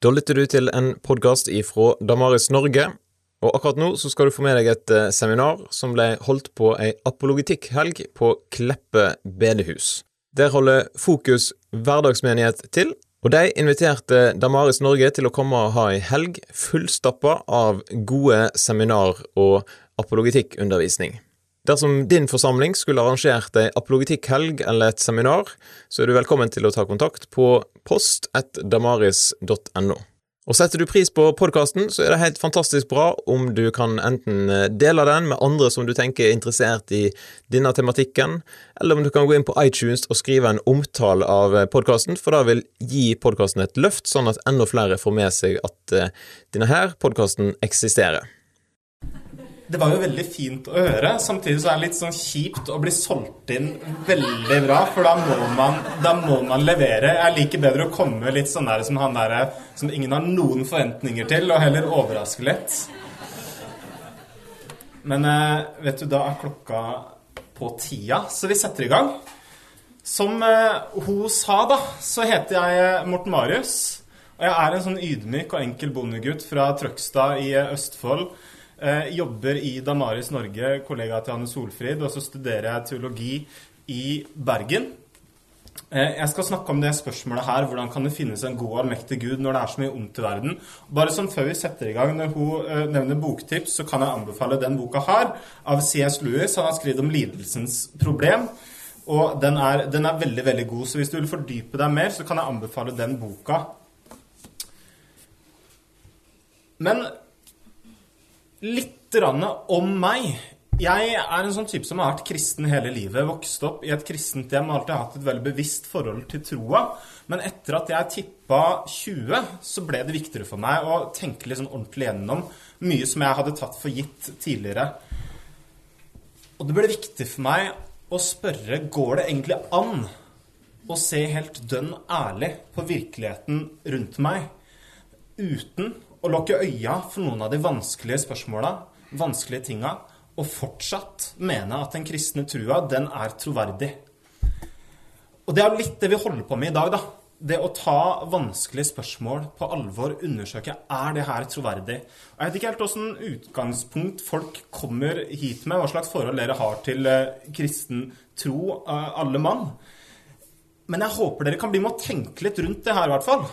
Da lytter du til en podkast ifra Damaris Norge, og akkurat nå så skal du få med deg et eh, seminar som ble holdt på ei apologitikkhelg på Kleppe bedehus. Der holder Fokus hverdagsmenighet til, og de inviterte Damaris Norge til å komme og ha ei helg fullstappa av gode seminar og apologitikkundervisning. Dersom din forsamling skulle arrangert ei apologetikkhelg eller et seminar, så er du velkommen til å ta kontakt på post1damaris.no. Og Setter du pris på podkasten, så er det helt fantastisk bra om du kan enten dele den med andre som du tenker er interessert i denne tematikken, eller om du kan gå inn på iTunes og skrive en omtale av podkasten, for det vil gi podkasten et løft, sånn at enda flere får med seg at eh, denne her podkasten eksisterer det var jo veldig fint å høre. Samtidig så er det litt sånn kjipt å bli solgt inn veldig bra, for da må man, da må man levere. Jeg liker bedre å komme litt sånn der som han derre som ingen har noen forventninger til, og heller overraske litt. Men eh, vet du, da er klokka på tida, så vi setter i gang. Som eh, hun sa, da, så heter jeg Morten Marius. Og jeg er en sånn ydmyk og enkel bondegutt fra Trøgstad i Østfold Eh, jobber i Damaris Norge, kollega til Anne Solfrid, og så studerer jeg teologi i Bergen. Eh, jeg skal snakke om det spørsmålet her, hvordan kan det finnes en god og allmektig Gud når det er så mye ondt i verden? Bare sånn før vi setter i gang, når hun eh, nevner boktips, så kan jeg anbefale den boka her, av C.S. Lewis. Han har skrevet om lidelsens problem. Og den er, den er veldig, veldig god. Så hvis du vil fordype deg mer, så kan jeg anbefale den boka. Men Litt om meg. Jeg er en sånn type som har vært kristen hele livet. Vokst opp i et kristent hjem og alltid hatt et veldig bevisst forhold til troa. Men etter at jeg tippa 20, så ble det viktigere for meg å tenke litt sånn ordentlig gjennom mye som jeg hadde tatt for gitt tidligere. Og det ble viktig for meg å spørre går det egentlig an å se helt dønn ærlig på virkeligheten rundt meg uten å lukke øya for noen av de vanskelige spørsmåla, vanskelige tinga, og fortsatt mene at den kristne trua, den er troverdig. Og det er litt det vi holder på med i dag, da. Det å ta vanskelige spørsmål på alvor, undersøke er det her troverdig. Jeg vet ikke helt åssen utgangspunkt folk kommer hit med, hva slags forhold dere har til eh, kristen tro, eh, alle mann. Men jeg håper dere kan bli med å tenke litt rundt det her, i hvert fall.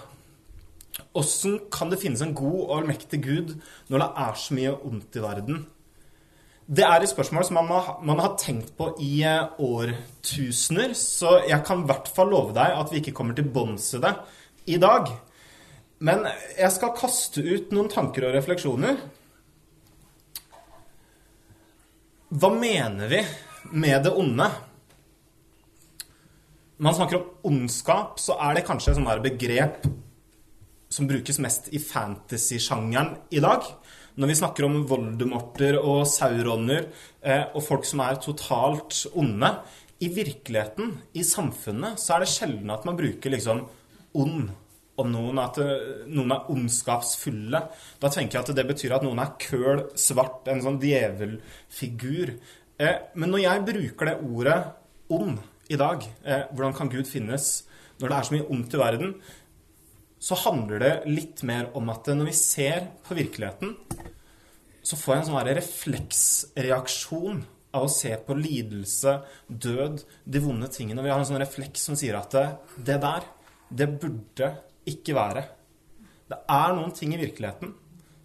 Åssen kan det finnes en god og allmektig Gud når det er så mye ondt i verden? Det er et spørsmål som man, har, man har tenkt på i eh, årtusener, så jeg kan i hvert fall love deg at vi ikke kommer til bunns i det i dag. Men jeg skal kaste ut noen tanker og refleksjoner. Hva mener vi med det onde? Når man snakker om ondskap, så er det kanskje et begrep som brukes mest i fantasy-sjangeren i dag. Når vi snakker om voldemorter og sauroner eh, og folk som er totalt onde I virkeligheten, i samfunnet, så er det sjelden at man bruker liksom ond om noen, at eh, noen er ondskapsfulle. Da tenker jeg at det betyr at noen er køl, svart, en sånn djevelfigur. Eh, men når jeg bruker det ordet ond i dag, eh, hvordan kan Gud finnes når det er så mye ondt i verden, så handler det litt mer om at når vi ser på virkeligheten, så får jeg en sånn refleksreaksjon av å se på lidelse, død, de vonde tingene. Vi har en sånn refleks som sier at det, der, det burde ikke være. Det er noen ting i virkeligheten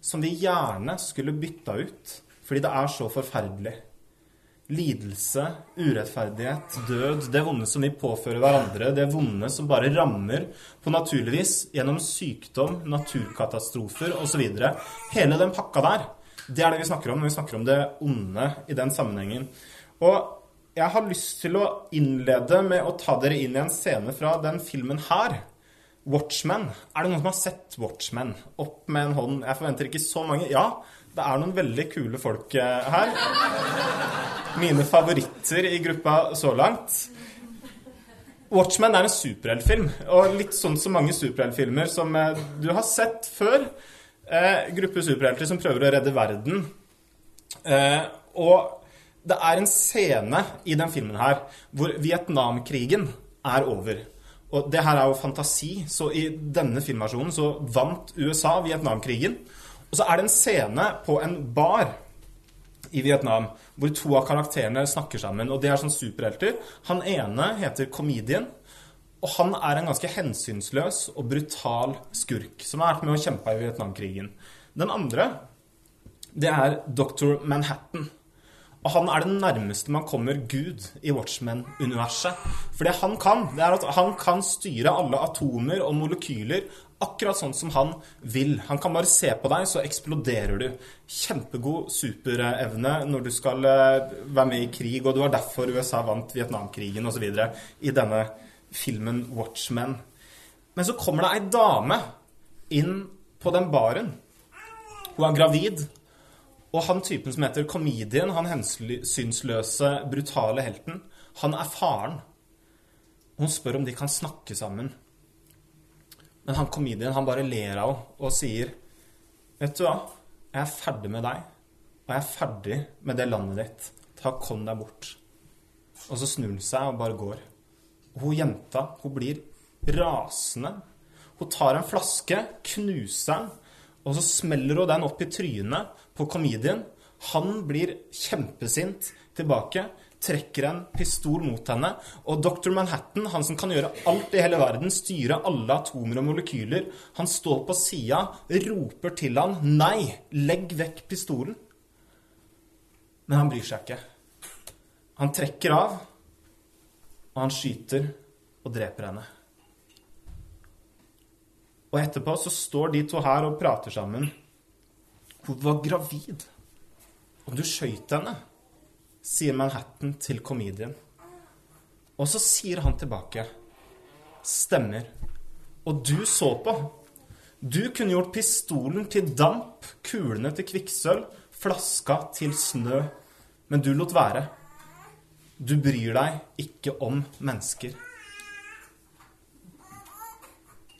som vi gjerne skulle bytta ut fordi det er så forferdelig lidelse, urettferdighet, død, det vonde som vi påfører hverandre, det vonde som bare rammer på naturlig vis gjennom sykdom, naturkatastrofer osv. Hele den pakka der, det er det vi snakker om når vi snakker om det onde i den sammenhengen. Og jeg har lyst til å innlede med å ta dere inn i en scene fra den filmen her. Watchmen. Er det noen som har sett Watchmen? Opp med en hånd. Jeg forventer ikke så mange. Ja, det er noen veldig kule folk eh, her. Mine favoritter i gruppa så langt. Watchmen er en superheltfilm, og litt sånn som mange superheltfilmer som eh, du har sett før. Eh, gruppe superhelter som prøver å redde verden. Eh, og det er en scene i den filmen her hvor Vietnamkrigen er over. Og det her er jo fantasi, så i denne filmversjonen så vant USA Vietnamkrigen. Og så er det en scene på en bar i Vietnam hvor to av karakterene snakker sammen. Og det er sånn superhelter. Han ene heter Comedian. Og han er en ganske hensynsløs og brutal skurk som har vært med og kjempa i Vietnamkrigen. Den andre, det er Dr. Manhattan. Og han er det nærmeste man kommer Gud i Watchmen-universet. For det han kan, det er at han kan styre alle atomer og molekyler akkurat sånn som han vil. Han kan bare se på deg, så eksploderer du. Kjempegod superevne når du skal eh, være med i krig, og det var derfor USA vant Vietnamkrigen osv. i denne filmen Watchmen. Men så kommer det ei dame inn på den baren. Hun er gravid. Og han typen som heter Comedian, han hensynsløse, brutale helten, han er faren. Hun spør om de kan snakke sammen. Men han comedian han bare ler av henne og sier Vet du hva? Jeg er ferdig med deg. Og jeg er ferdig med det landet ditt. Ta Kom deg bort. Og så snur han seg og bare går. Og hun jenta, hun blir rasende. Hun tar en flaske, knuser den, og så smeller hun den opp i trynet på comedian. Han blir kjempesint tilbake trekker en pistol mot henne. Og Dr. Manhattan, han som kan gjøre alt i hele verden, styre alle atomer og molekyler, han står på sida, roper til han 'Nei, legg vekk pistolen'. Men han bryr seg ikke. Han trekker av, og han skyter og dreper henne. Og etterpå så står de to her og prater sammen. Hun var gravid, og du skøyt henne sier Manhattan til komedien. Og så sier han tilbake Stemmer. Og du så på. Du kunne gjort pistolen til damp, kulene til kvikksølv, flaska til snø. Men du lot være. Du bryr deg ikke om mennesker.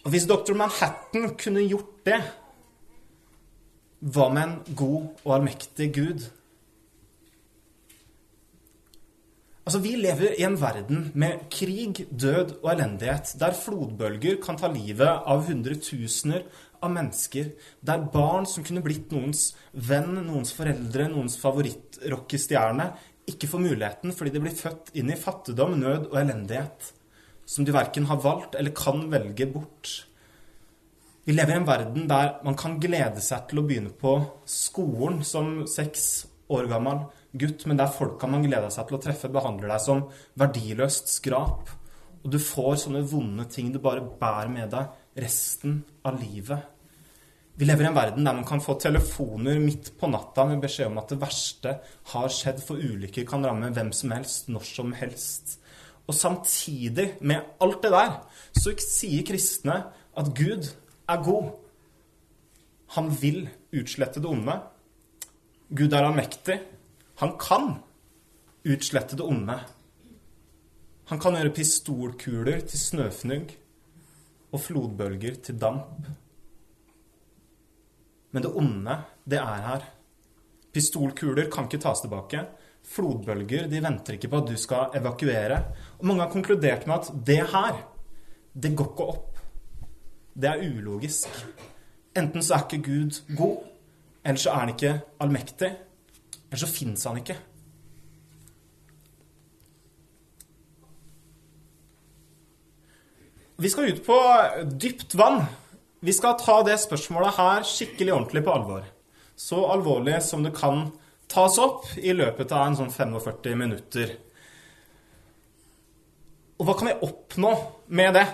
Og hvis dr. Manhattan kunne gjort det, hva med en god og allmektig Gud? Altså, Vi lever i en verden med krig, død og elendighet, der flodbølger kan ta livet av hundretusener av mennesker, der barn som kunne blitt noens venn, noens foreldre, noens favorittrockestjerne, ikke får muligheten fordi de blir født inn i fattigdom, nød og elendighet, som de verken har valgt eller kan velge bort. Vi lever i en verden der man kan glede seg til å begynne på skolen som seks år gammel gutt, men der folka man gleder seg til å treffe, behandler deg som verdiløst skrap. Og du får sånne vonde ting du bare bærer med deg resten av livet. Vi lever i en verden der man kan få telefoner midt på natta med beskjed om at det verste har skjedd, for ulykker kan ramme hvem som helst, når som helst. Og samtidig med alt det der, så sier kristne at Gud er god. Han vil utslette det onde. Gud er allmektig. Han kan utslette det onde. Han kan gjøre pistolkuler til snøfnugg og flodbølger til damp. Men det onde, det er her. Pistolkuler kan ikke tas tilbake. Flodbølger de venter ikke på at du skal evakuere. Og mange har konkludert med at det her, det går ikke opp. Det er ulogisk. Enten så er ikke Gud god, eller så er han ikke allmektig. Eller så fins han ikke. Vi skal ut på dypt vann. Vi skal ta det spørsmålet her skikkelig ordentlig på alvor. Så alvorlig som det kan tas opp i løpet av en sånn 45 minutter. Og hva kan vi oppnå med det?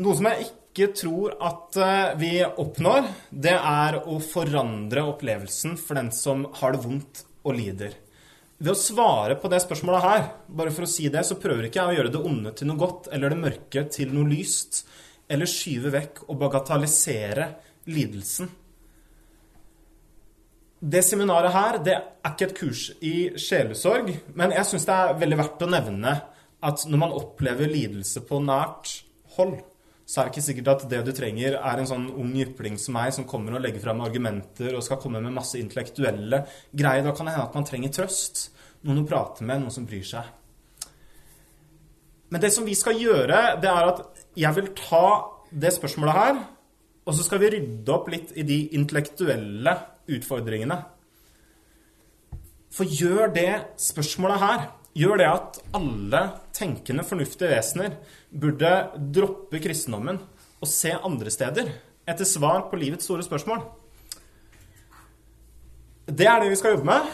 Noe som jeg ikke ikke tror at eh, vi oppnår, det er å forandre opplevelsen for den som har det vondt og lider. Ved å svare på det spørsmålet her, bare for å si det, så prøver ikke jeg å gjøre det onde til noe godt eller det mørke til noe lyst, eller skyve vekk og bagatellisere lidelsen. Det seminaret her det er ikke et kurs i sjelesorg, men jeg syns det er veldig verdt å nevne at når man opplever lidelse på nært hold, så er det ikke sikkert at det du trenger, er en sånn ung jypling som meg, som kommer og legger fram argumenter og skal komme med masse intellektuelle greier. Da kan det hende at man trenger trøst. Noen å prate med, noen som bryr seg. Men det som vi skal gjøre, det er at jeg vil ta det spørsmålet her, og så skal vi rydde opp litt i de intellektuelle utfordringene. For gjør det spørsmålet her Gjør det at alle tenkende, fornuftige vesener burde droppe kristendommen og se andre steder etter svar på livets store spørsmål? Det er det vi skal jobbe med.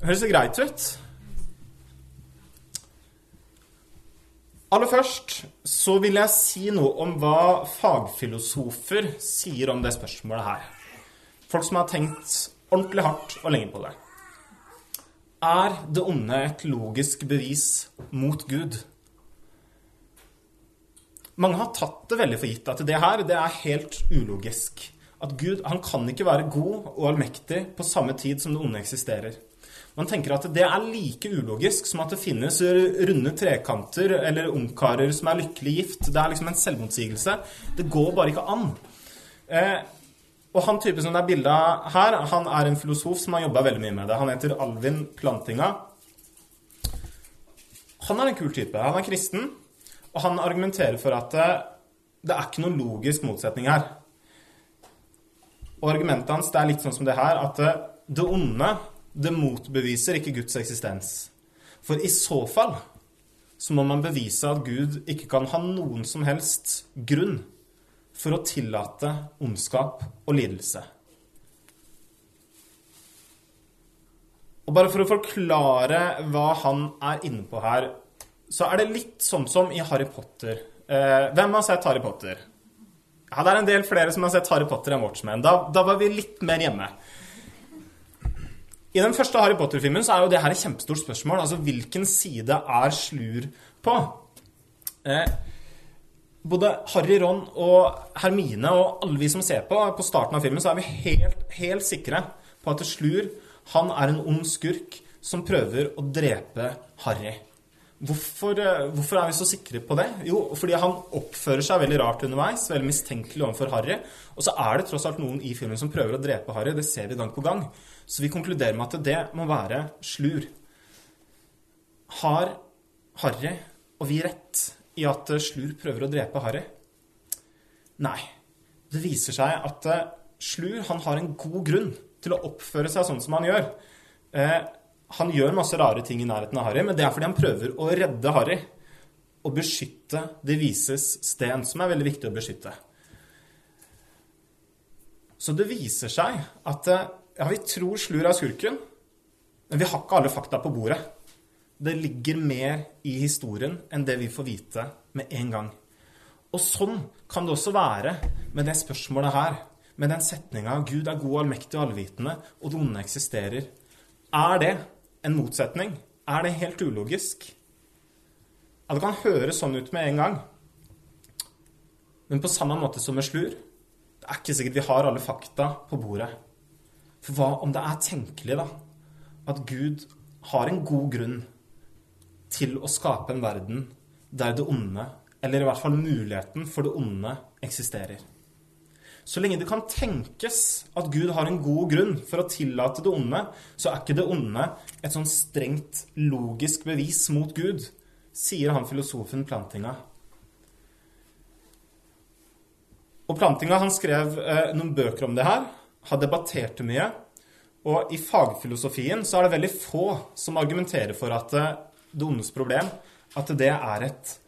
Høres det greit ut? Aller først så vil jeg si noe om hva fagfilosofer sier om det spørsmålet her. Folk som har tenkt ordentlig hardt og lenge på det. Er det onde et logisk bevis mot Gud? Mange har tatt det veldig for gitt at det her det er helt ulogisk. At Gud han kan ikke være god og allmektig på samme tid som det onde eksisterer. Man tenker at det er like ulogisk som at det finnes runde trekanter eller ungkarer som er lykkelig gift. Det er liksom en selvmotsigelse. Det går bare ikke an. Eh, og han typen som det er bilde av her, han er en filosof som har jobba veldig mye med det. Han heter Alvin Plantinga. Han er en kul type. Han er kristen, og han argumenterer for at det, er ikke noen logisk motsetning her. Og argumentet hans det er litt sånn som det her, at det onde det motbeviser ikke Guds eksistens. For i så fall så må man bevise at Gud ikke kan ha noen som helst grunn for å tillate ondskap og lidelse. Og bare for å forklare hva han er inne på her, så er det litt sånn som i Harry Potter. Eh, hvem har sett Harry Potter? Ja, det er en del flere som har sett Harry Potter enn Watchmen. Da, da var vi litt mer hjemme. I den første Harry Potter-filmen så er jo det her et kjempestort spørsmål. Altså, hvilken side er Slur på? Eh, både Harry, Ron og Hermine og alle vi som ser på, på starten av filmen, så er vi helt, helt sikre på at Slur han er en ond skurk som prøver å drepe Harry. Hvorfor, eh, hvorfor, er vi så sikre på det? Jo, fordi han oppfører seg veldig rart underveis. Veldig mistenkelig overfor Harry. Og så er det tross alt noen i filmen som prøver å drepe Harry. Det ser vi gang på gang. Så vi konkluderer med at det må være slur. Har Harry og vi rett i at Slur prøver å drepe Harry? Nei. Det viser seg at eh, Slur han har en god grunn til å oppføre seg sånn som han gjør. Eh, han gjør masse rare ting i nærheten av Harry, men det er fordi han prøver å redde Harry og beskytte det vises sten, som er veldig viktig å beskytte. Så det viser seg at ja, vi tror Slur er skurken, men vi har ikke alle fakta på bordet. Det ligger mer i historien enn det vi får vite med en gang. Og sånn kan det også være med det spørsmålet her. Med den setninga 'Gud er god, allmektig og allvitende, og det onde eksisterer'. Er det en motsetning? Er det helt ulogisk? Ja, det kan høres sånn ut med en gang. Men på samme måte som med slur Det er ikke sikkert vi har alle fakta på bordet. For hva om det er tenkelig, da, at Gud har en god grunn til å skape en verden der det onde, eller i hvert fall muligheten for det onde, eksisterer? Så lenge det kan tenkes at Gud har en god grunn for å tillate det onde, så er ikke det onde et sånn strengt logisk bevis mot Gud, sier han filosofen Plantinga. Og Plantinga han skrev eh, noen bøker om det her, har debattert det mye. Og i fagfilosofien så er det veldig få som argumenterer for at eh, det problem at det er et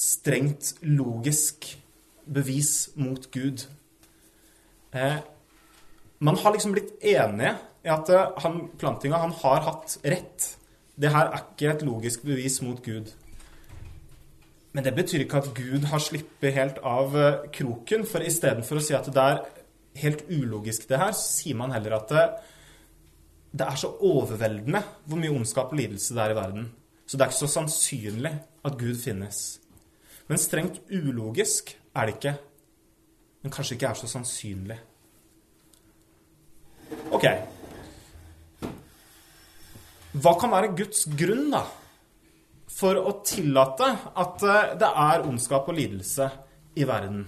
strengt logisk bevis mot Gud. Eh, man har liksom blitt enige i at eh, han, Plantinga han har hatt rett. Det her er ikke et logisk bevis mot Gud. Men det betyr ikke at Gud har sluppet helt av eh, kroken. For istedenfor å si at det er helt ulogisk, det her, så sier man heller at det, er så overveldende hvor mye ondskap og lidelse det er i verden. Så det er ikke så sannsynlig at Gud finnes. Men strengt ulogisk er det ikke. Men kanskje ikke er så sannsynlig. Ok. Hva kan være Guds grunn, da, for å tillate at eh, det er ondskap og lidelse i verden?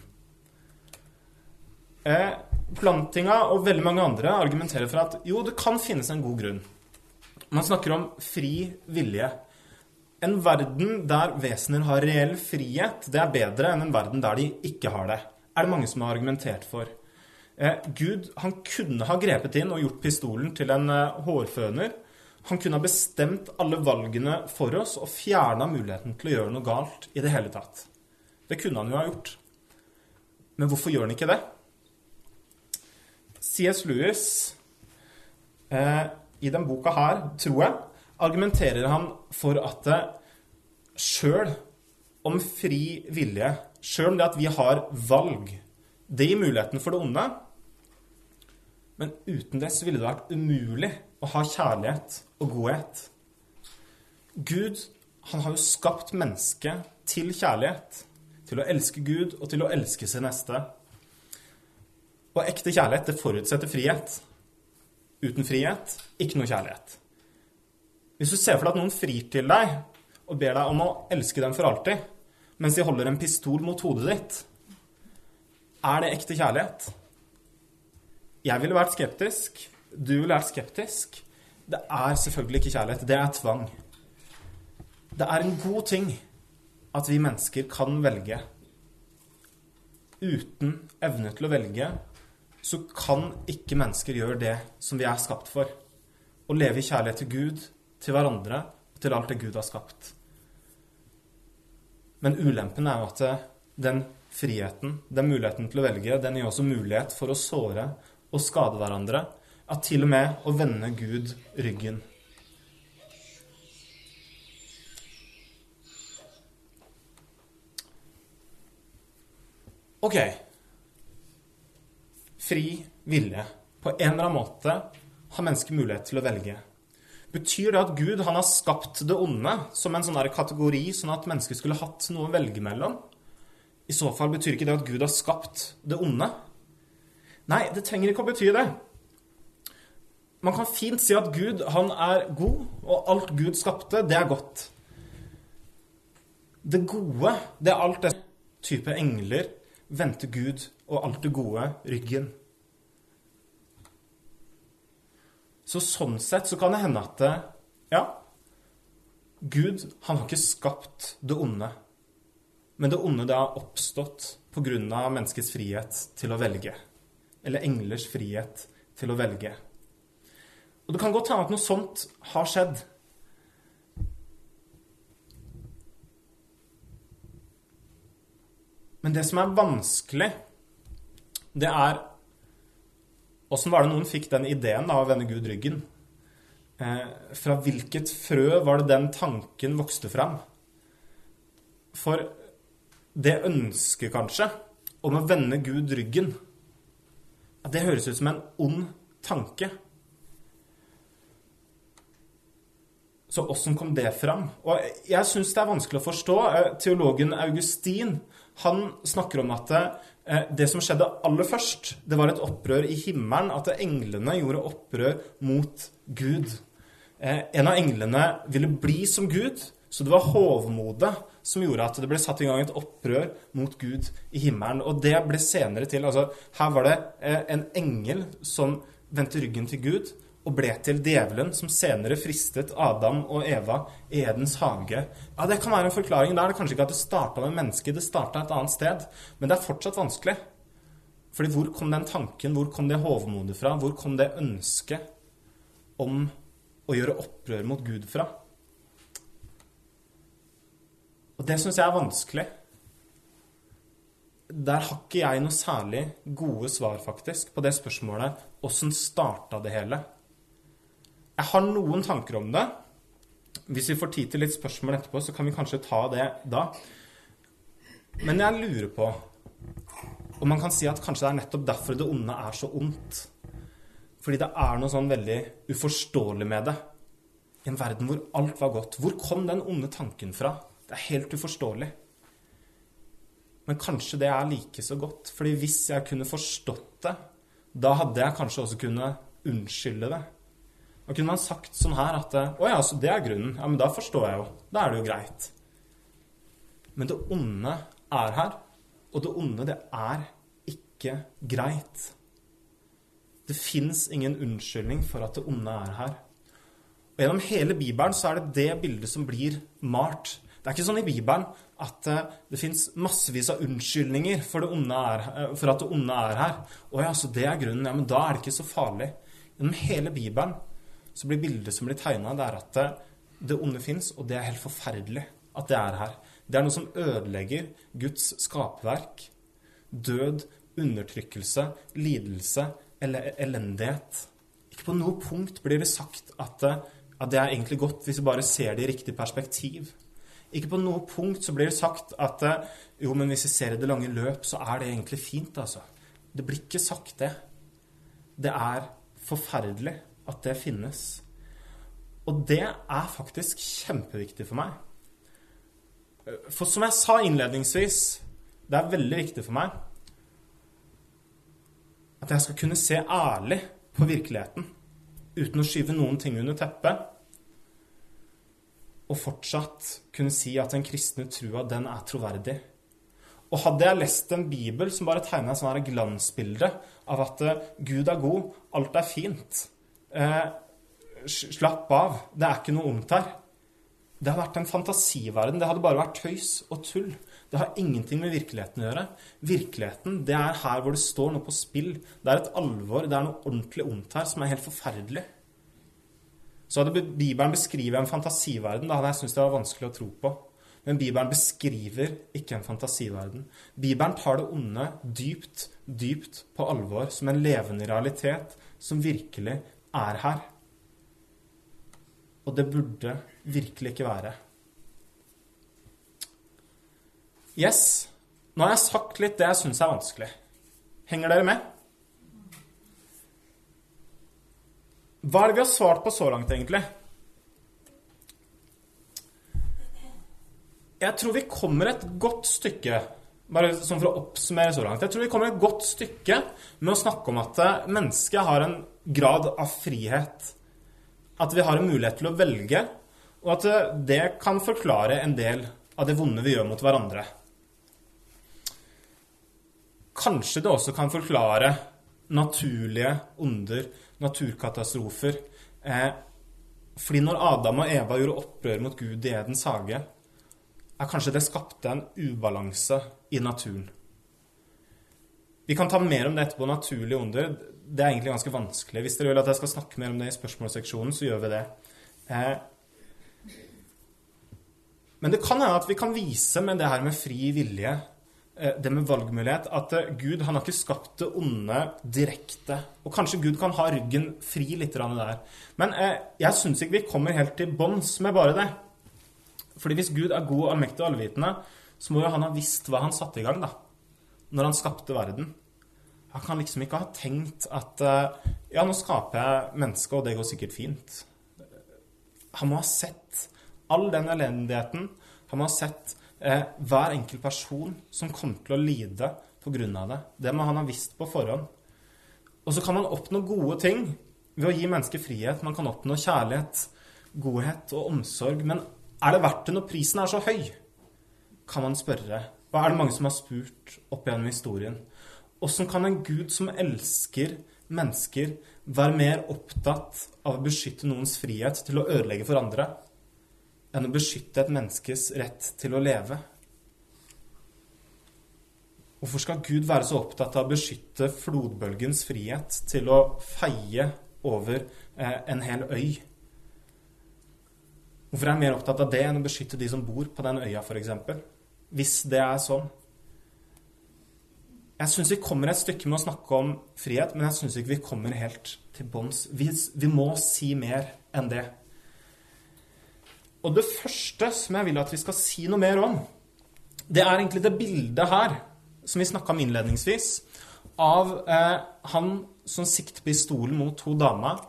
Eh, Plantinga og veldig mange andre argumenterer for at jo, det kan finnes en god grunn. Man snakker om fri vilje. En verden der vesener har reell frihet, det er bedre enn en verden der de ikke har det. Er det mange som har argumentert for. Eh, Gud han kunne ha grepet inn og gjort pistolen til en eh, hårføner. Han kunne ha bestemt alle valgene for oss og fjerna muligheten til å gjøre noe galt i det hele tatt. Det kunne han jo ha gjort. Men hvorfor gjør han ikke det? C.S. Lewis, eh, i den boka her, tror jeg, argumenterer han for at sjøl om fri vilje, sjøl om det at vi har valg, det gir muligheten for det onde. Men uten det så ville det vært umulig å ha kjærlighet og godhet. Gud, han har jo skapt mennesket til kjærlighet. Til å elske Gud og til å elske sin neste. Og ekte kjærlighet, det forutsetter frihet. Uten frihet, ikke noe kjærlighet. Hvis du ser for deg at noen frir til deg og ber deg om å elske dem for alltid, mens de holder en pistol mot hodet ditt, er det ekte kjærlighet? Jeg ville vært skeptisk. Du ville vært skeptisk. Det er selvfølgelig ikke kjærlighet. Det er tvang. Det er en god ting at vi mennesker kan velge. Uten evne til å velge så kan ikke mennesker gjøre det som vi er skapt for. Å leve i kjærlighet til Gud til hverandre og til alt det Gud har skapt. Men ulempen er jo at den friheten, den muligheten til å velge, den gir også mulighet for å såre og skade hverandre. At til og med å vende Gud ryggen. Ok. Fri vilje. På en eller annen måte har mennesket mulighet til å velge. Betyr det at Gud han har skapt det onde som en sånn kategori, sånn at mennesket skulle hatt noe å velge mellom? I så fall betyr ikke det at Gud har skapt det onde? Nei, det trenger ikke å bety det. Man kan fint si at Gud han er god, og alt Gud skapte, det er godt. Det gode, det er alt det type engler vendte Gud og alt det gode ryggen. Så sånn sett så kan det hende at ja, Gud han har ikke skapt det onde. Men det onde det har oppstått pga. menneskets frihet til å velge. Eller englers frihet til å velge. Og det kan godt hende at noe sånt har skjedd. Men det som er vanskelig, det er Åssen var det noen fikk den ideen da, å vende Gud ryggen? Eh, fra hvilket frø var det den tanken vokste fram? For det ønsket, kanskje, om å vende Gud ryggen, det høres ut som en ond tanke. Så åssen kom det fram? Og jeg syns det er vanskelig å forstå. Eh, teologen Augustin han snakker om at Eh, det som skjedde aller først, det var et opprør i himmelen. At englene gjorde opprør mot Gud. Eh, en av englene ville bli som Gud, så det var hovmodet som gjorde at det ble satt i gang et opprør mot Gud i himmelen. Og det ble senere til altså, Her var det eh, en engel som vendte ryggen til Gud og ble til djevelen, som senere fristet Adam og Eva i Edens hage. Ja, Det kan være en forklaring. Da er det kanskje ikke at det starta med mennesket, det starta et annet sted. Men det er fortsatt vanskelig. Fordi hvor kom den tanken, hvor kom det hovmodet fra? Hvor kom det ønsket om å gjøre opprør mot Gud fra? Og det syns jeg er vanskelig. Der har ikke jeg noe særlig gode svar, faktisk, på det spørsmålet åssen starta det hele? Jeg har noen tanker om det. Hvis vi får tid til litt spørsmål etterpå, så kan vi kanskje ta det da. Men jeg lurer på om man kan si at kanskje det er nettopp derfor det onde er så ondt. Fordi det er noe sånn veldig uforståelig med det. I en verden hvor alt var godt. Hvor kom den onde tanken fra? Det er helt uforståelig. Men kanskje det er like så godt. Fordi hvis jeg kunne forstått det, da hadde jeg kanskje også kunnet unnskylde det. Da kunne man sagt sånn her at Å ja, så det er grunnen. Ja, men da forstår jeg jo. Da er det jo greit. Men det onde er her. Og det onde, det er ikke greit. Det fins ingen unnskyldning for at det onde er her. Og gjennom hele Bibelen så er det det bildet som blir malt. Det er ikke sånn i Bibelen at uh, det fins massevis av unnskyldninger for, er, uh, for, at det onde er her. Å ja, så det er grunnen. Ja, men da er det ikke så farlig. Gjennom hele Bibelen så blir bildet som blir tegna, det er at det, det onde fins, og det er helt forferdelig at det er her. Det er noe som ødelegger Guds skapverk. Død, undertrykkelse, lidelse, eller elendighet. Ikke på noe punkt blir det sagt at, at det er egentlig godt hvis vi bare ser det i riktig perspektiv. Ikke på noe punkt så blir det sagt at jo, men hvis vi ser i det lange løp, så er det egentlig fint, altså. Det blir ikke sagt, det. Det er forferdelig at det finnes. Og det er faktisk kjempeviktig for meg. For som jeg sa innledningsvis, det er veldig viktig for meg at jeg skal kunne se ærlig på virkeligheten uten å skyve noen ting under teppet og fortsatt kunne si at den kristne trua, den er troverdig. Og hadde jeg lest en bibel som bare tegna et glansbilde av at uh, Gud er god, alt er fint uh, Slapp av, det er ikke noe ondt her. Det hadde vært en fantasiverden. Det hadde bare vært tøys og tull. Det har ingenting med virkeligheten å gjøre. Virkeligheten, det er her hvor det står noe på spill. Det er et alvor, det er noe ordentlig ondt her som er helt forferdelig. Så hadde Bibelen beskrevet en fantasiverden, da hadde jeg syntes det var vanskelig å tro på. Men Bibelen beskriver ikke en fantasiverden. Bibelen tar det onde dypt, dypt på alvor, som en levende realitet som virkelig er her. Og det burde virkelig ikke være. Yes. Nå har jeg sagt litt det jeg syns er vanskelig. Henger dere med? Hva er det vi har svart på så langt, egentlig? Jeg tror vi kommer et godt stykke bare sånn for å oppsummere så langt. Jeg tror vi kommer et godt stykke med å snakke om at eh, mennesket har en grad av frihet. At vi har en mulighet til å velge, og at eh, det kan forklare en del av det vonde vi gjør mot hverandre. Kanskje det også kan forklare naturlige onder naturkatastrofer. Eh, fordi når Adam og Eva gjorde opprør mot Gud i Edens hage, er kanskje det skapte en ubalanse i naturen. Vi kan ta mer om det etterpå, naturlige onder. Det er egentlig ganske vanskelig. Hvis dere vil at jeg skal snakke mer om det i spørsmålsseksjonen, så gjør vi det. Eh, men det kan hende at vi kan vise med det her med fri vilje Eh, det med valgmulighet at eh, Gud han har ikke skapt det onde direkte. Og kanskje Gud kan ha ryggen fri litt der. Men eh, jeg syns ikke vi kommer helt til bånns med bare det. Fordi hvis Gud er god, allmektig og allvitende, så må jo han ha visst hva han satte i gang da, når han skapte verden. Han kan liksom ikke ha tenkt at ja, nå skaper jeg mennesker, og det går sikkert fint. Han må ha sett all den elendigheten. Han må ha sett eh, hver enkelt person som kommer til å lide pga. det. Det må han ha visst på forhånd. Og så kan man oppnå gode ting ved å gi mennesker frihet. Man kan oppnå kjærlighet, godhet og omsorg. Men er det verdt det når prisen er så høy? Kan man spørre. Hva er det mange som har spurt opp gjennom historien? Åssen kan en gud som elsker mennesker, være mer opptatt av å beskytte noens frihet til å ødelegge for andre? enn å beskytte et menneskes rett til å leve? Hvorfor skal Gud være så opptatt av å beskytte flodbølgens frihet til å feie over eh, en hel øy? Hvorfor er han mer opptatt av det enn å beskytte de som bor på den øya, f.eks.? Hvis det er sånn. Jeg syns vi kommer et stykke med å snakke om frihet, men jeg syns ikke vi kommer helt til bunns. Vi, vi må si mer enn det. Og det første som jeg vil at vi skal si noe mer om, det er egentlig det bildet her som vi snakka om innledningsvis, av eh, han som sikter pistolen mot to damer,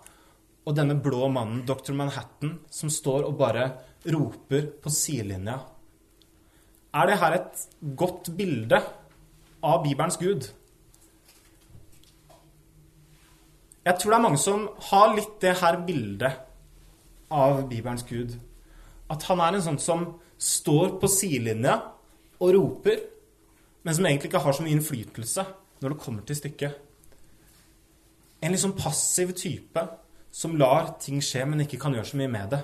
og denne blå mannen, dr. Manhattan, som står og bare roper på sidelinja. Er det her et godt bilde av Bibelens Gud? Jeg tror det er mange som har litt det her bildet av Bibelens Gud at han er en sånn som står på sidelinja og roper, men som egentlig ikke har så mye innflytelse når det kommer til stykket. En litt sånn passiv type som lar ting skje, men ikke kan gjøre så mye med det.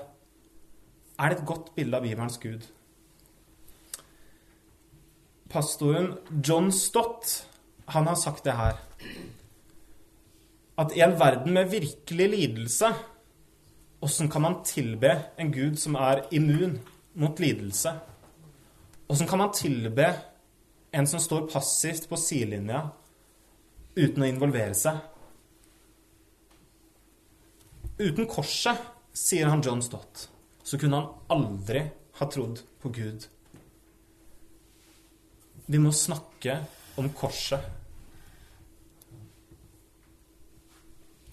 Er det et godt bilde av Bibelens Gud? Pastoren John Stott han har sagt det her At i en verden med virkelig lidelse, åssen kan man tilbe en Gud som er immun mot lidelse? Åssen kan man tilbe en som står passivt på sidelinja uten å involvere seg? Uten korset, sier han John Stott, så kunne han aldri ha trodd på Gud. Vi må snakke om korset.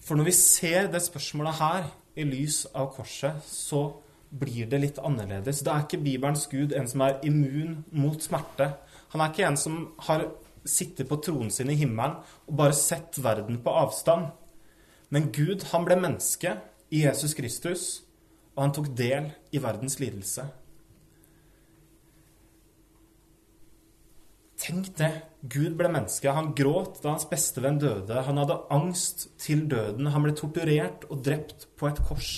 For når vi ser det spørsmålet her i lys av korset, så blir det litt annerledes. Da er ikke Bibelens Gud en som er immun mot smerte. Han er ikke en som har sittet på tronen sin i himmelen og bare sett verden på avstand. Men Gud, han ble menneske i Jesus Kristus, og han tok del i verdens lidelse. Tenk det. Gud ble menneske. Han gråt da hans bestevenn døde. Han hadde angst til døden. Han ble torturert og drept på et kors.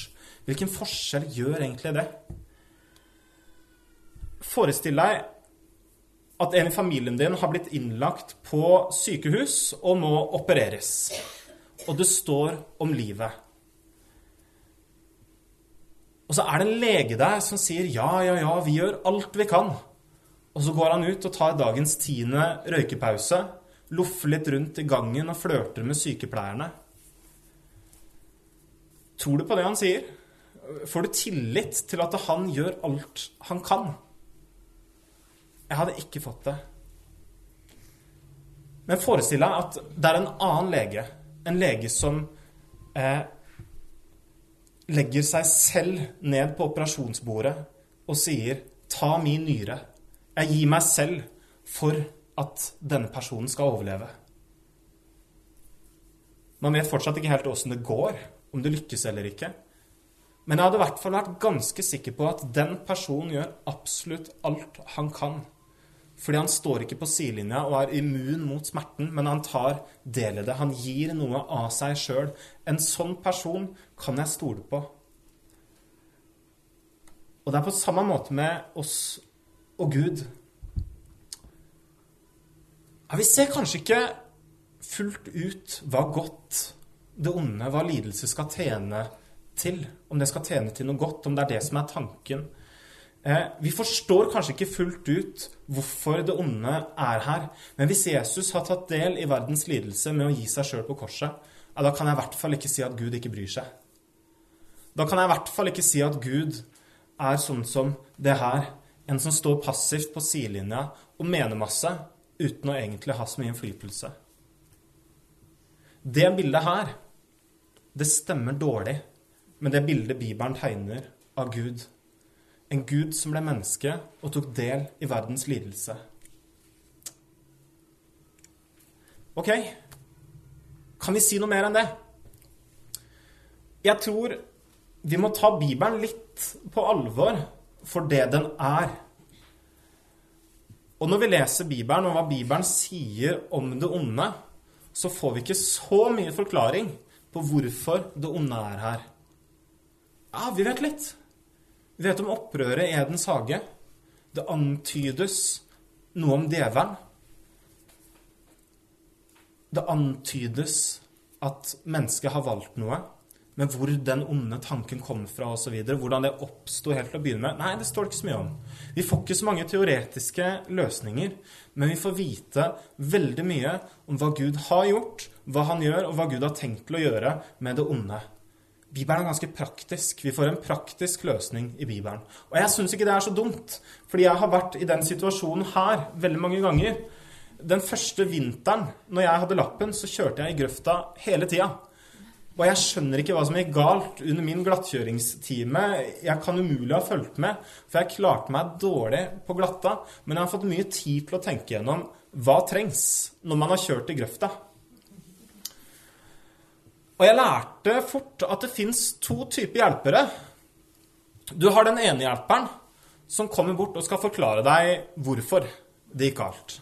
Hvilken forskjell gjør egentlig det? Forestill deg at en i familien din har blitt innlagt på sykehus og må opereres. Og det står om livet. Og så er det en lege der som sier ja, ja, ja, vi gjør alt vi kan. Og så går han ut og tar dagens tiende røykepause, loffer litt rundt i gangen og flørter med sykepleierne. Tror du på det han sier? Får du tillit til at han gjør alt han kan? Jeg hadde ikke fått det. Men forestill deg at det er en annen lege, en lege som eh, legger seg selv ned på operasjonsbordet og sier 'ta min nyre'. Jeg gir meg selv for at denne personen skal overleve. Man vet fortsatt ikke helt åssen det går, om det lykkes eller ikke. Men jeg hadde i hvert fall vært ganske sikker på at den personen gjør absolutt alt han kan. Fordi han står ikke på sidelinja og er immun mot smerten, men han tar del i det. Han gir noe av seg sjøl. En sånn person kan jeg stole på. Og det er på samme måte med oss og Gud. Ja, vi ser kanskje ikke fullt ut hva godt det onde, hva lidelse skal tjene til. Om det skal tjene til noe godt, om det er det som er tanken. Eh, vi forstår kanskje ikke fullt ut hvorfor det onde er her. Men hvis Jesus har tatt del i verdens lidelse med å gi seg sjøl på korset, ja, da kan jeg i hvert fall ikke si at Gud ikke bryr seg. Da kan jeg i hvert fall ikke si at Gud er sånn som det her en som står passivt på sidelinja og mener masse uten å egentlig ha så mye innflytelse. Det bildet her, det stemmer dårlig med det bildet Bibelen tegner av Gud. En Gud som ble menneske og tok del i verdens lidelse. Ok, kan vi si noe mer enn det? Jeg tror vi må ta Bibelen litt på alvor for det den er. Og når vi leser Bibelen, og hva Bibelen sier om det onde, så får vi ikke så mye forklaring på hvorfor det onde er her. Ja, vi vet litt. Vi vet om opprøret i Edens hage. Det antydes noe om djevelen. Det antydes at mennesket har valgt noe. Men hvor den onde tanken kom fra osv., hvordan det oppsto helt til å begynne med, nei, det står det ikke så mye om. Vi får ikke så mange teoretiske løsninger, men vi får vite veldig mye om hva Gud har gjort, hva han gjør, og hva Gud har tenkt til å gjøre med det onde. Bibelen er ganske praktisk. Vi får en praktisk løsning i Bibelen. Og jeg syns ikke det er så dumt, fordi jeg har vært i den situasjonen her veldig mange ganger. Den første vinteren når jeg hadde lappen, så kjørte jeg i grøfta hele tida. Og jeg skjønner ikke hva som gikk galt under min glattkjøringstime. Jeg kan umulig ha fulgt med, for jeg klarte meg dårlig på glatta. Men jeg har fått mye tid til å tenke gjennom hva trengs når man har kjørt i grøfta. Og jeg lærte fort at det fins to typer hjelpere. Du har den ene hjelperen som kommer bort og skal forklare deg hvorfor det gikk galt.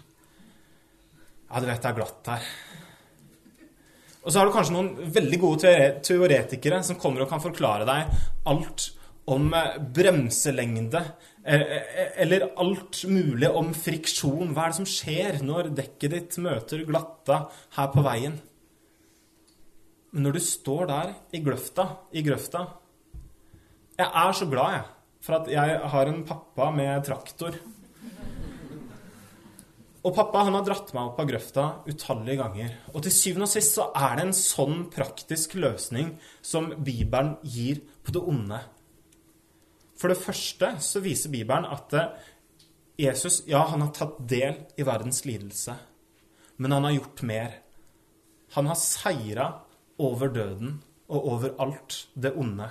Ja, du vet det er glatt her. Og så har du kanskje noen veldig gode teoretikere som kommer og kan forklare deg alt om eh, bremselengde, eh, eh, eller alt mulig om friksjon. Hva er det som skjer når dekket ditt møter glatta her på veien? Men når du står der i grøfta, i grøfta Jeg er så glad, jeg, for at jeg har en pappa med traktor. Og pappa han har dratt meg opp av grøfta utallige ganger. Og til syvende og sist så er det en sånn praktisk løsning som Bibelen gir på det onde. For det første så viser Bibelen at eh, Jesus ja, han har tatt del i verdens lidelse, men han har gjort mer. Han har seira over døden og over alt det onde.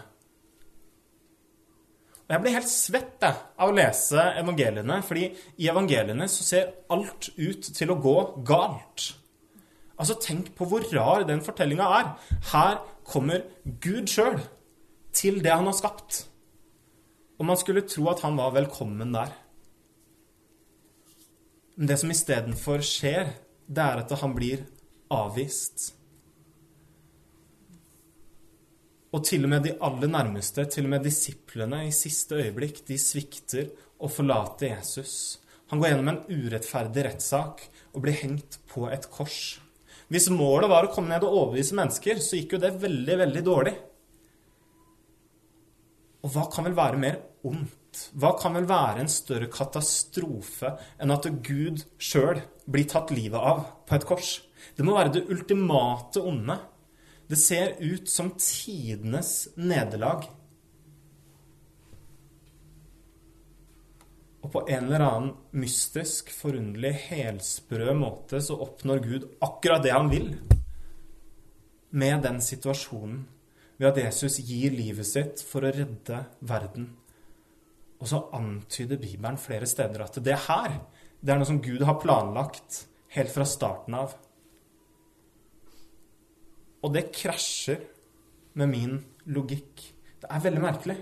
Og Jeg blir helt svett av å lese evangeliene, fordi i evangeliene så ser alt ut til å gå galt. Altså, tenk på hvor rar den fortellinga er. Her kommer Gud sjøl til det han har skapt. Og man skulle tro at han var velkommen der. Men det som istedenfor skjer, det er at han blir avvist. Og til og med de aller nærmeste, til og med disiplene i siste øyeblikk, de svikter og forlater Jesus. Han går gjennom en urettferdig rettssak og blir hengt på et kors. Hvis målet var å komme ned og overbevise mennesker, så gikk jo det veldig, veldig dårlig. Og hva kan vel være mer ondt? Hva kan vel være en større katastrofe enn at Gud sjøl blir tatt livet av på et kors? Det må være det ultimate onde. Det ser ut som tidenes nederlag. Og på en eller annen mystisk, forunderlig, helsprø måte så oppnår Gud akkurat det han vil med den situasjonen, ved at Jesus gir livet sitt for å redde verden. Og så antyder Bibelen flere steder at det her, det er noe som Gud har planlagt helt fra starten av. Og det krasjer med min logikk. Det er veldig merkelig.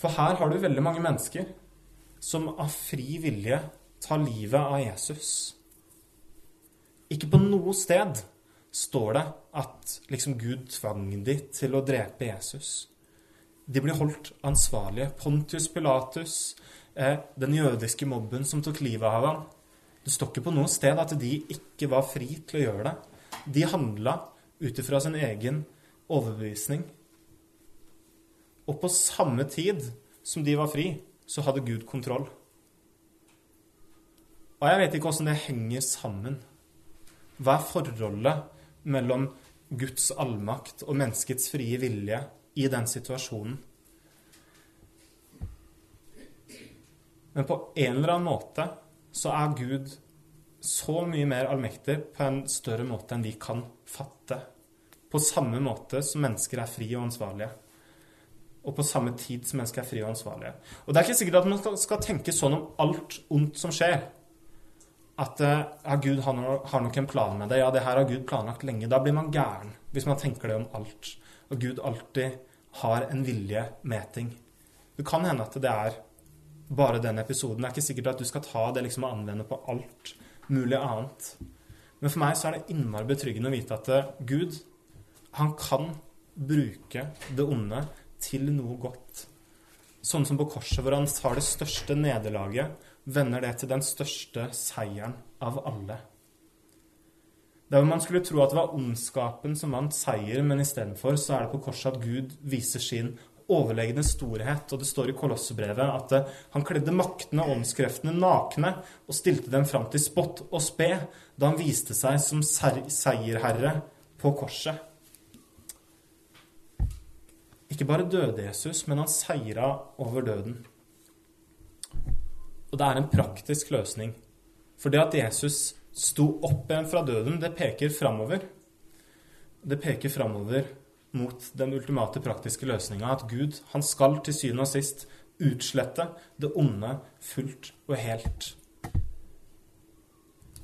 For her har du veldig mange mennesker som av fri vilje tar livet av Jesus. Ikke på noe sted står det at liksom Gud tvang de til å drepe Jesus. De blir holdt ansvarlige. Pontius Pilatus, eh, den jødiske mobben som tok livet av ham. Det står ikke på noe sted at de ikke var fri til å gjøre det. De handla ut ifra sin egen overbevisning. Og på samme tid som de var fri, så hadde Gud kontroll. Og jeg vet ikke åssen det henger sammen. Hva er forholdet mellom Guds allmakt og menneskets frie vilje i den situasjonen? Men på en eller annen måte så er Gud så mye mer allmektig på en større måte enn vi kan fatte. På samme måte som mennesker er fri og ansvarlige. Og på samme tid som mennesker er fri og ansvarlige. Og det er ikke sikkert at man skal tenke sånn om alt ondt som skjer. At eh, ja, Gud har nok en plan med det. Ja, det her har Gud planlagt lenge. Da blir man gæren hvis man tenker det om alt. Og Gud alltid har en vilje med ting. Det kan hende at det er bare den episoden. Det er ikke sikkert at du skal ta det liksom og anvende på alt mulig annet. Men for meg så er det innmari betryggende å vite at eh, Gud, han kan bruke det onde til noe godt. Sånn som på korset, hvor han tar det største nederlaget, vender det til den største seieren av alle. Der man skulle tro at det var ondskapen som vant seier, men istedenfor så er det på korset at Gud viser sin overlegne storhet. Og det står i Kolossebrevet at eh, han kledde maktene og åndskreftene nakne og stilte dem fram til spott og spe da han viste seg som seierherre på korset. Ikke bare døde Jesus, men han seira over døden. Og det er en praktisk løsning. For det at Jesus sto opp igjen fra døden, det peker framover. Det peker framover mot den ultimate praktiske løsninga at Gud, han skal til syvende og sist utslette det onde fullt og helt.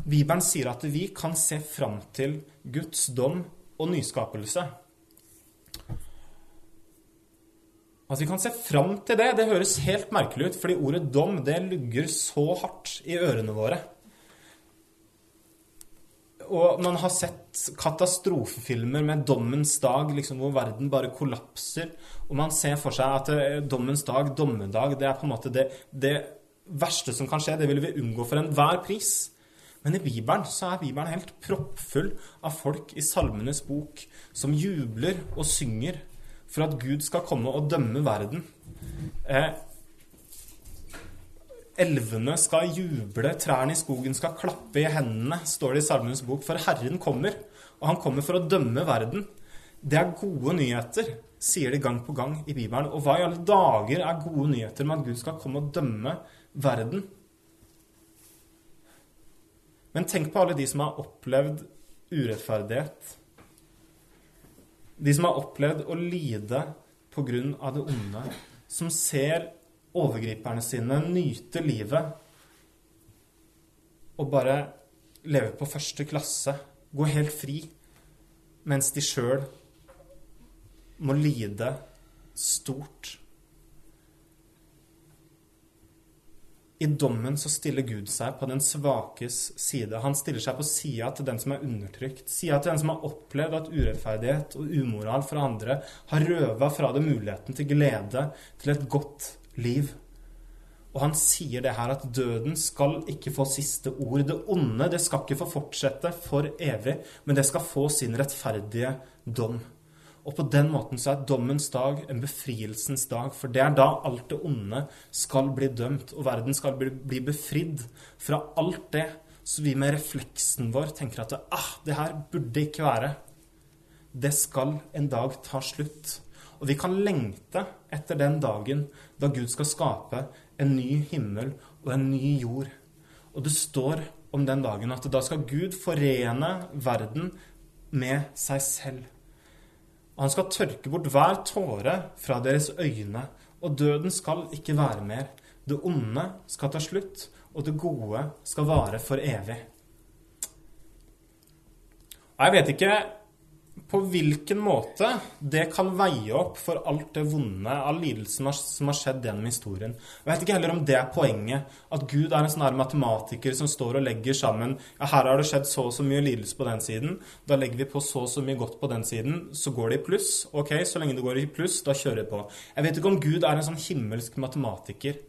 Bibelen sier at vi kan se fram til Guds dom og nyskapelse. At vi kan se fram til det, det høres helt merkelig ut, fordi ordet dom det lugger så hardt i ørene våre. Og man har sett katastrofefilmer med dommens dag, liksom, hvor verden bare kollapser. Og man ser for seg at eh, dommens dag, dommedag, det er på en måte det, det verste som kan skje. Det vil vi unngå for enhver pris. Men i Bibelen så er Bibelen helt proppfull av folk i Salmenes bok som jubler og synger for at Gud skal komme og dømme verden. Eh, Elvene skal juble, trærne i skogen skal klappe i hendene, står det i Salmenes bok. For Herren kommer, og han kommer for å dømme verden. Det er gode nyheter, sier de gang på gang i Bibelen. Og hva i alle dager er gode nyheter med at Gud skal komme og dømme verden? Men tenk på alle de som har opplevd urettferdighet. De som har opplevd å lide på grunn av det onde. Som ser overgriperne sine nyte livet og bare leve på første klasse, gå helt fri, mens de sjøl må lide stort. I dommen så stiller Gud seg på den svakes side. Han stiller seg på sida til den som er undertrykt. Sida til den som har opplevd at urettferdighet og umoral fra andre har røva fra det muligheten til glede, til et godt liv. Og han sier det her at døden skal ikke få siste ord. Det onde det skal ikke få fortsette for evig, men det skal få sin rettferdige dom. Og på den måten så er dommens dag en befrielsens dag, for det er da alt det onde skal bli dømt, og verden skal bli, befridd fra alt det så vi med refleksen vår tenker at ah, det her burde ikke være. Det skal en dag ta slutt. Og vi kan lengte etter den dagen da Gud skal skape en ny himmel og en ny jord. Og det står om den dagen at da skal Gud forene verden med seg selv. Og han skal tørke bort hver tåre fra deres øyne, og døden skal ikke være mer. Det onde skal ta slutt, og det gode skal vare for evig. Og jeg vet ikke på hvilken måte det kan veie opp for alt det vonde, all lidelsen som har skjedd gjennom historien. Jeg vet ikke heller om det er poenget, at Gud er en sånn her matematiker som står og legger sammen ja, her har det skjedd så og så mye lidelse på den siden, da legger vi på så og så mye godt på den siden, så går det i pluss. Ok, så lenge det går i pluss, da kjører jeg på. Jeg vet ikke om Gud er en sånn himmelsk matematiker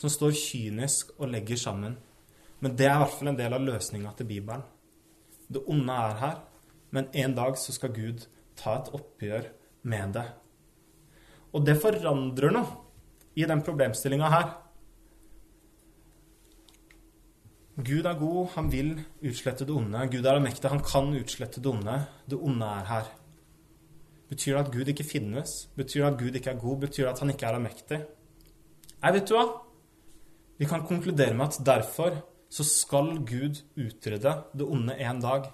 som står kynisk og legger sammen. Men det er i hvert fall en del av løsninga til Bibelen. Det onde er her. Men en dag så skal Gud ta et oppgjør med det. Og det forandrer noe i den problemstillinga her. Gud er god, han vil utslette det onde. Gud er allmektig, han kan utslette det onde. Det onde er her. Betyr det at Gud ikke finnes? Betyr det at Gud ikke er god? Betyr det at han ikke er allmektig? Nei, vet du hva? Vi kan konkludere med at derfor så skal Gud utrydde det onde en dag.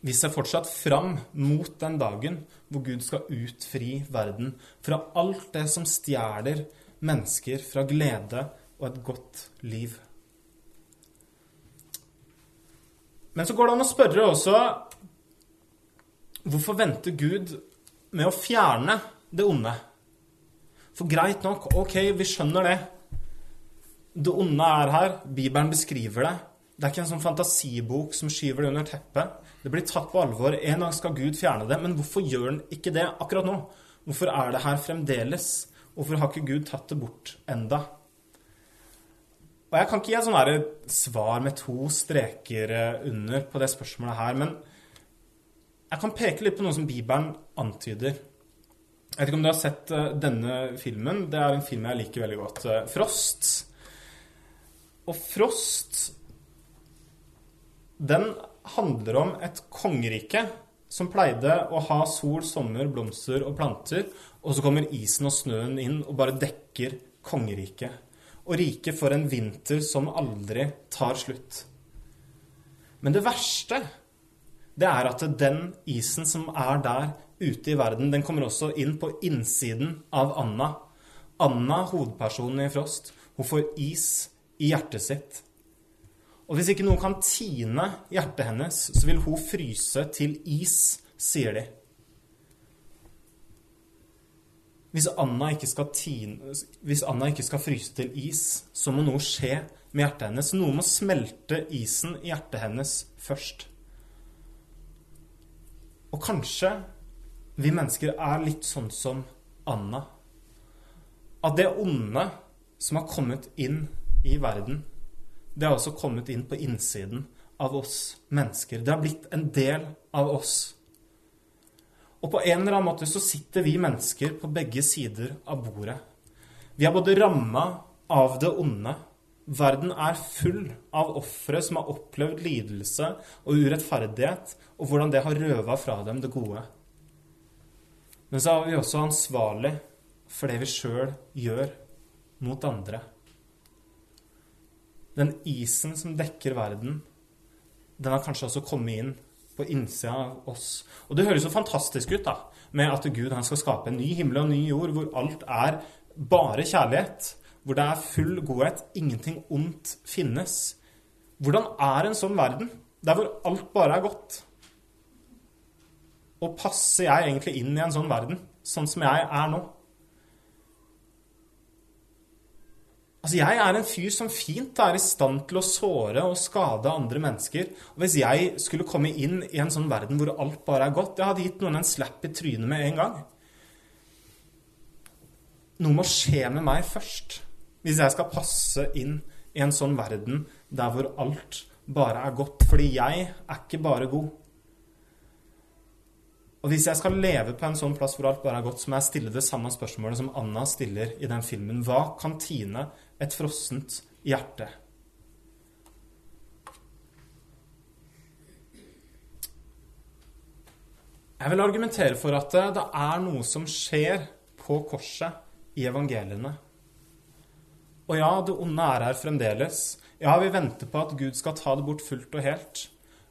Vi ser fortsatt fram mot den dagen hvor Gud skal utfri verden fra alt det som stjeler mennesker fra glede og et godt liv. Men så går det an å spørre også Hvorfor venter Gud med å fjerne det onde? For greit nok, ok, vi skjønner det. Det onde er her. Bibelen beskriver det. Det er ikke en sånn fantasibok som skyver det under teppet. Det blir tatt på alvor. En dag skal Gud fjerne det. Men hvorfor gjør han ikke det akkurat nå? Hvorfor er det her fremdeles? Hvorfor har ikke Gud tatt det bort enda? Og Jeg kan ikke gi et sånn svar med to streker eh, under på det spørsmålet her, men jeg kan peke litt på noe som Bibelen antyder. Jeg vet ikke om du har sett eh, denne filmen. Det er en film jeg liker veldig godt. Eh, Frost. Og Frost Den handler om et kongerike som pleide å ha sol, sommer, blomster og planter, og så kommer isen og snøen inn og bare dekker kongeriket. Og riket får en vinter som aldri tar slutt. Men det verste, det er at den isen som er der ute i verden, den kommer også inn på innsiden av Anna. Anna, hovedpersonen i Frost, hun får is i hjertet sitt. Og hvis ikke noen kan tine hjertet hennes, så vil hun fryse til is, sier de. Hvis Anna tine, hvis Anna ikke skal fryse til is, så må noe skje med hjertet hennes. Noe må smelte isen i hjertet hennes først. Og kanskje vi mennesker er litt sånn som Anna. At det onde som har kommet inn i verden, det har også kommet inn på innsiden av oss mennesker. Det har blitt en del av oss. Og på en eller annen måte så sitter vi mennesker på begge sider av bordet. Vi er både ramma av det onde. Verden er full av ofre som har opplevd lidelse og urettferdighet, og hvordan det har røva fra dem det gode. Men så er vi også ansvarlig for det vi sjøl gjør mot andre. Den isen som dekker verden, den har kanskje også kommet inn på innsida av oss. Og det høres så fantastisk ut, da, med at Gud han skal skape en ny himmel og en ny jord hvor alt er bare kjærlighet. Hvor det er full godhet. Ingenting ondt finnes. Hvordan er en sånn verden? Der hvor alt bare er godt. Og passer jeg egentlig inn i en sånn verden, sånn som jeg er nå? Altså, Jeg er en fyr som fint er i stand til å såre og skade andre mennesker. Og Hvis jeg skulle komme inn i en sånn verden hvor alt bare er godt Jeg hadde gitt noen en slapp i trynet med en gang. Noe må skje med meg først hvis jeg skal passe inn i en sånn verden der hvor alt bare er godt. Fordi jeg er ikke bare god. Og hvis jeg skal leve på en sånn plass hvor alt bare er godt, så må jeg stille det samme spørsmålet som Anna stiller i den filmen. Hva kan Tine et frossent hjerte. Jeg vil argumentere for at det er noe som skjer på korset i evangeliene. Og ja, det onde er her fremdeles. Ja, vi venter på at Gud skal ta det bort fullt og helt.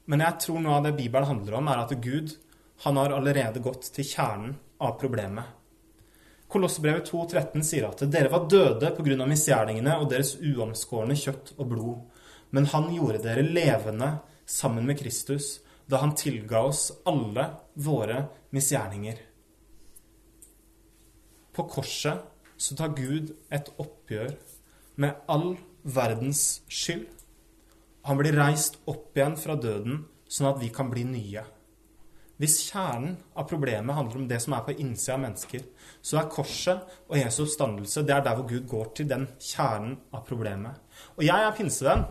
Men jeg tror noe av det Bibelen handler om, er at Gud han har allerede gått til kjernen av problemet. Kolossebrevet 2,13 sier at dere var døde pga. misgjerningene og deres uomskårne kjøtt og blod, men han gjorde dere levende sammen med Kristus da han tilga oss alle våre misgjerninger. På korset så tar Gud et oppgjør med all verdens skyld. Han blir reist opp igjen fra døden, sånn at vi kan bli nye. Hvis kjernen av problemet handler om det som er på innsida av mennesker, så er korset og Jesu oppstandelse det er der hvor Gud går til den kjernen av problemet. Og jeg er pinsevenn.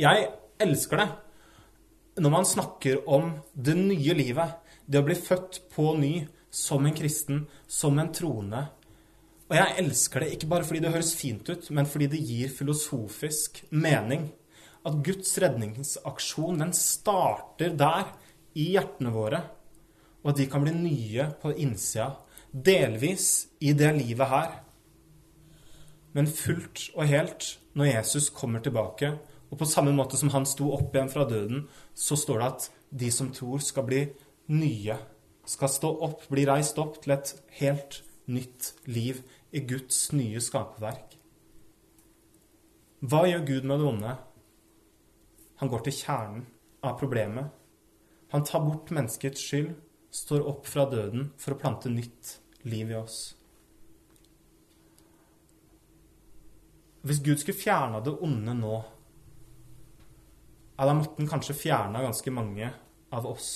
Jeg elsker det når man snakker om det nye livet. Det å bli født på ny som en kristen, som en troende. Og jeg elsker det ikke bare fordi det høres fint ut, men fordi det gir filosofisk mening. At Guds redningsaksjon, den starter der i hjertene våre, og at de kan bli nye på innsida, delvis i det livet her, men fullt og helt når Jesus kommer tilbake. Og på samme måte som han sto opp igjen fra døden, så står det at de som tror, skal bli nye. Skal stå opp, bli reist opp til et helt nytt liv i Guds nye skaperverk. Hva gjør Gud med det onde? Han går til kjernen av problemet. Han tar bort menneskets skyld, står opp fra døden for å plante nytt liv i oss. Hvis Gud skulle fjerna det onde nå, ja, da måtte han kanskje fjerna ganske mange av oss.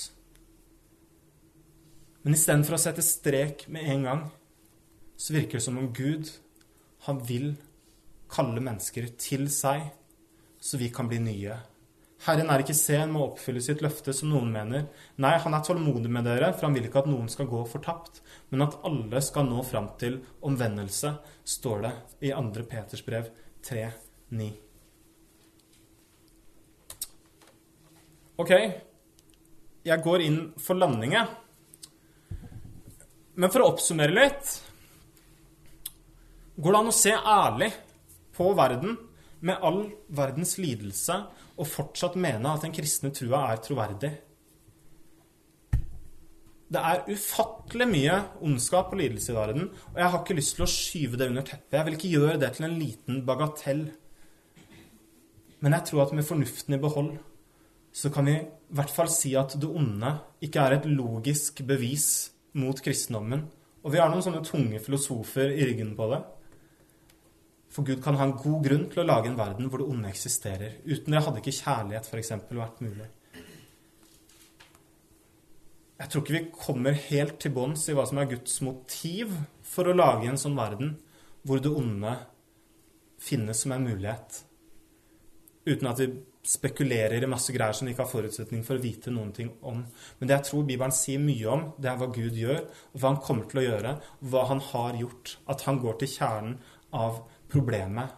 Men istedenfor å sette strek med en gang, så virker det som om Gud, han vil kalle mennesker til seg, så vi kan bli nye Herren er ikke sen med å oppfylle sitt løfte, som noen mener. Nei, han er tålmodig med dere, for han vil ikke at noen skal gå fortapt, men at alle skal nå fram til omvendelse, står det i 2. Peters brev 3,9. Ok, jeg går inn for landing, Men for å oppsummere litt Går det an å se ærlig på verden med all verdens lidelse og fortsatt mene at den kristne trua er troverdig. Det er ufattelig mye ondskap og lidelse i verden, og jeg har ikke lyst til å skyve det under teppet. Jeg vil ikke gjøre det til en liten bagatell. Men jeg tror at med fornuften i behold så kan vi i hvert fall si at det onde ikke er et logisk bevis mot kristendommen. Og vi har noen sånne tunge filosofer i ryggen på det. For Gud kan ha en god grunn til å lage en verden hvor det onde eksisterer. Uten det hadde ikke kjærlighet f.eks. vært mulig. Jeg tror ikke vi kommer helt til bunns i hva som er Guds motiv for å lage en sånn verden hvor det onde finnes som en mulighet. Uten at vi spekulerer i masse greier som vi ikke har forutsetning for å vite noen ting om. Men det jeg tror Bibelen sier mye om, det er hva Gud gjør, hva han kommer til å gjøre, hva han har gjort. At han går til kjernen av problemet.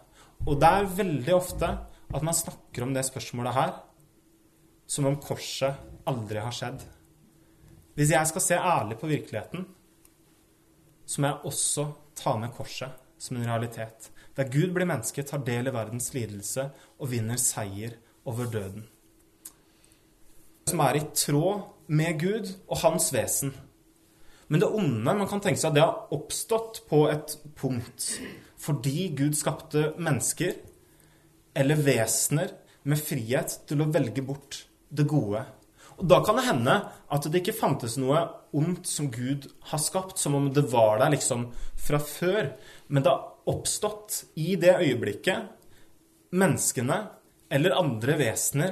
Og det er veldig ofte at man snakker om det spørsmålet her som om korset aldri har skjedd. Hvis jeg skal se ærlig på virkeligheten, så må jeg også ta med korset som en realitet. Der Gud blir menneske, tar del i verdens lidelse og vinner seier over døden. Som er i tråd med Gud og hans vesen. Men det onde man kan tenke seg, det har oppstått på et punkt fordi Gud skapte mennesker eller vesener med frihet til å velge bort det gode. Og Da kan det hende at det ikke fantes noe ondt som Gud har skapt, som om det var der liksom fra før. Men det har oppstått i det øyeblikket menneskene eller andre vesener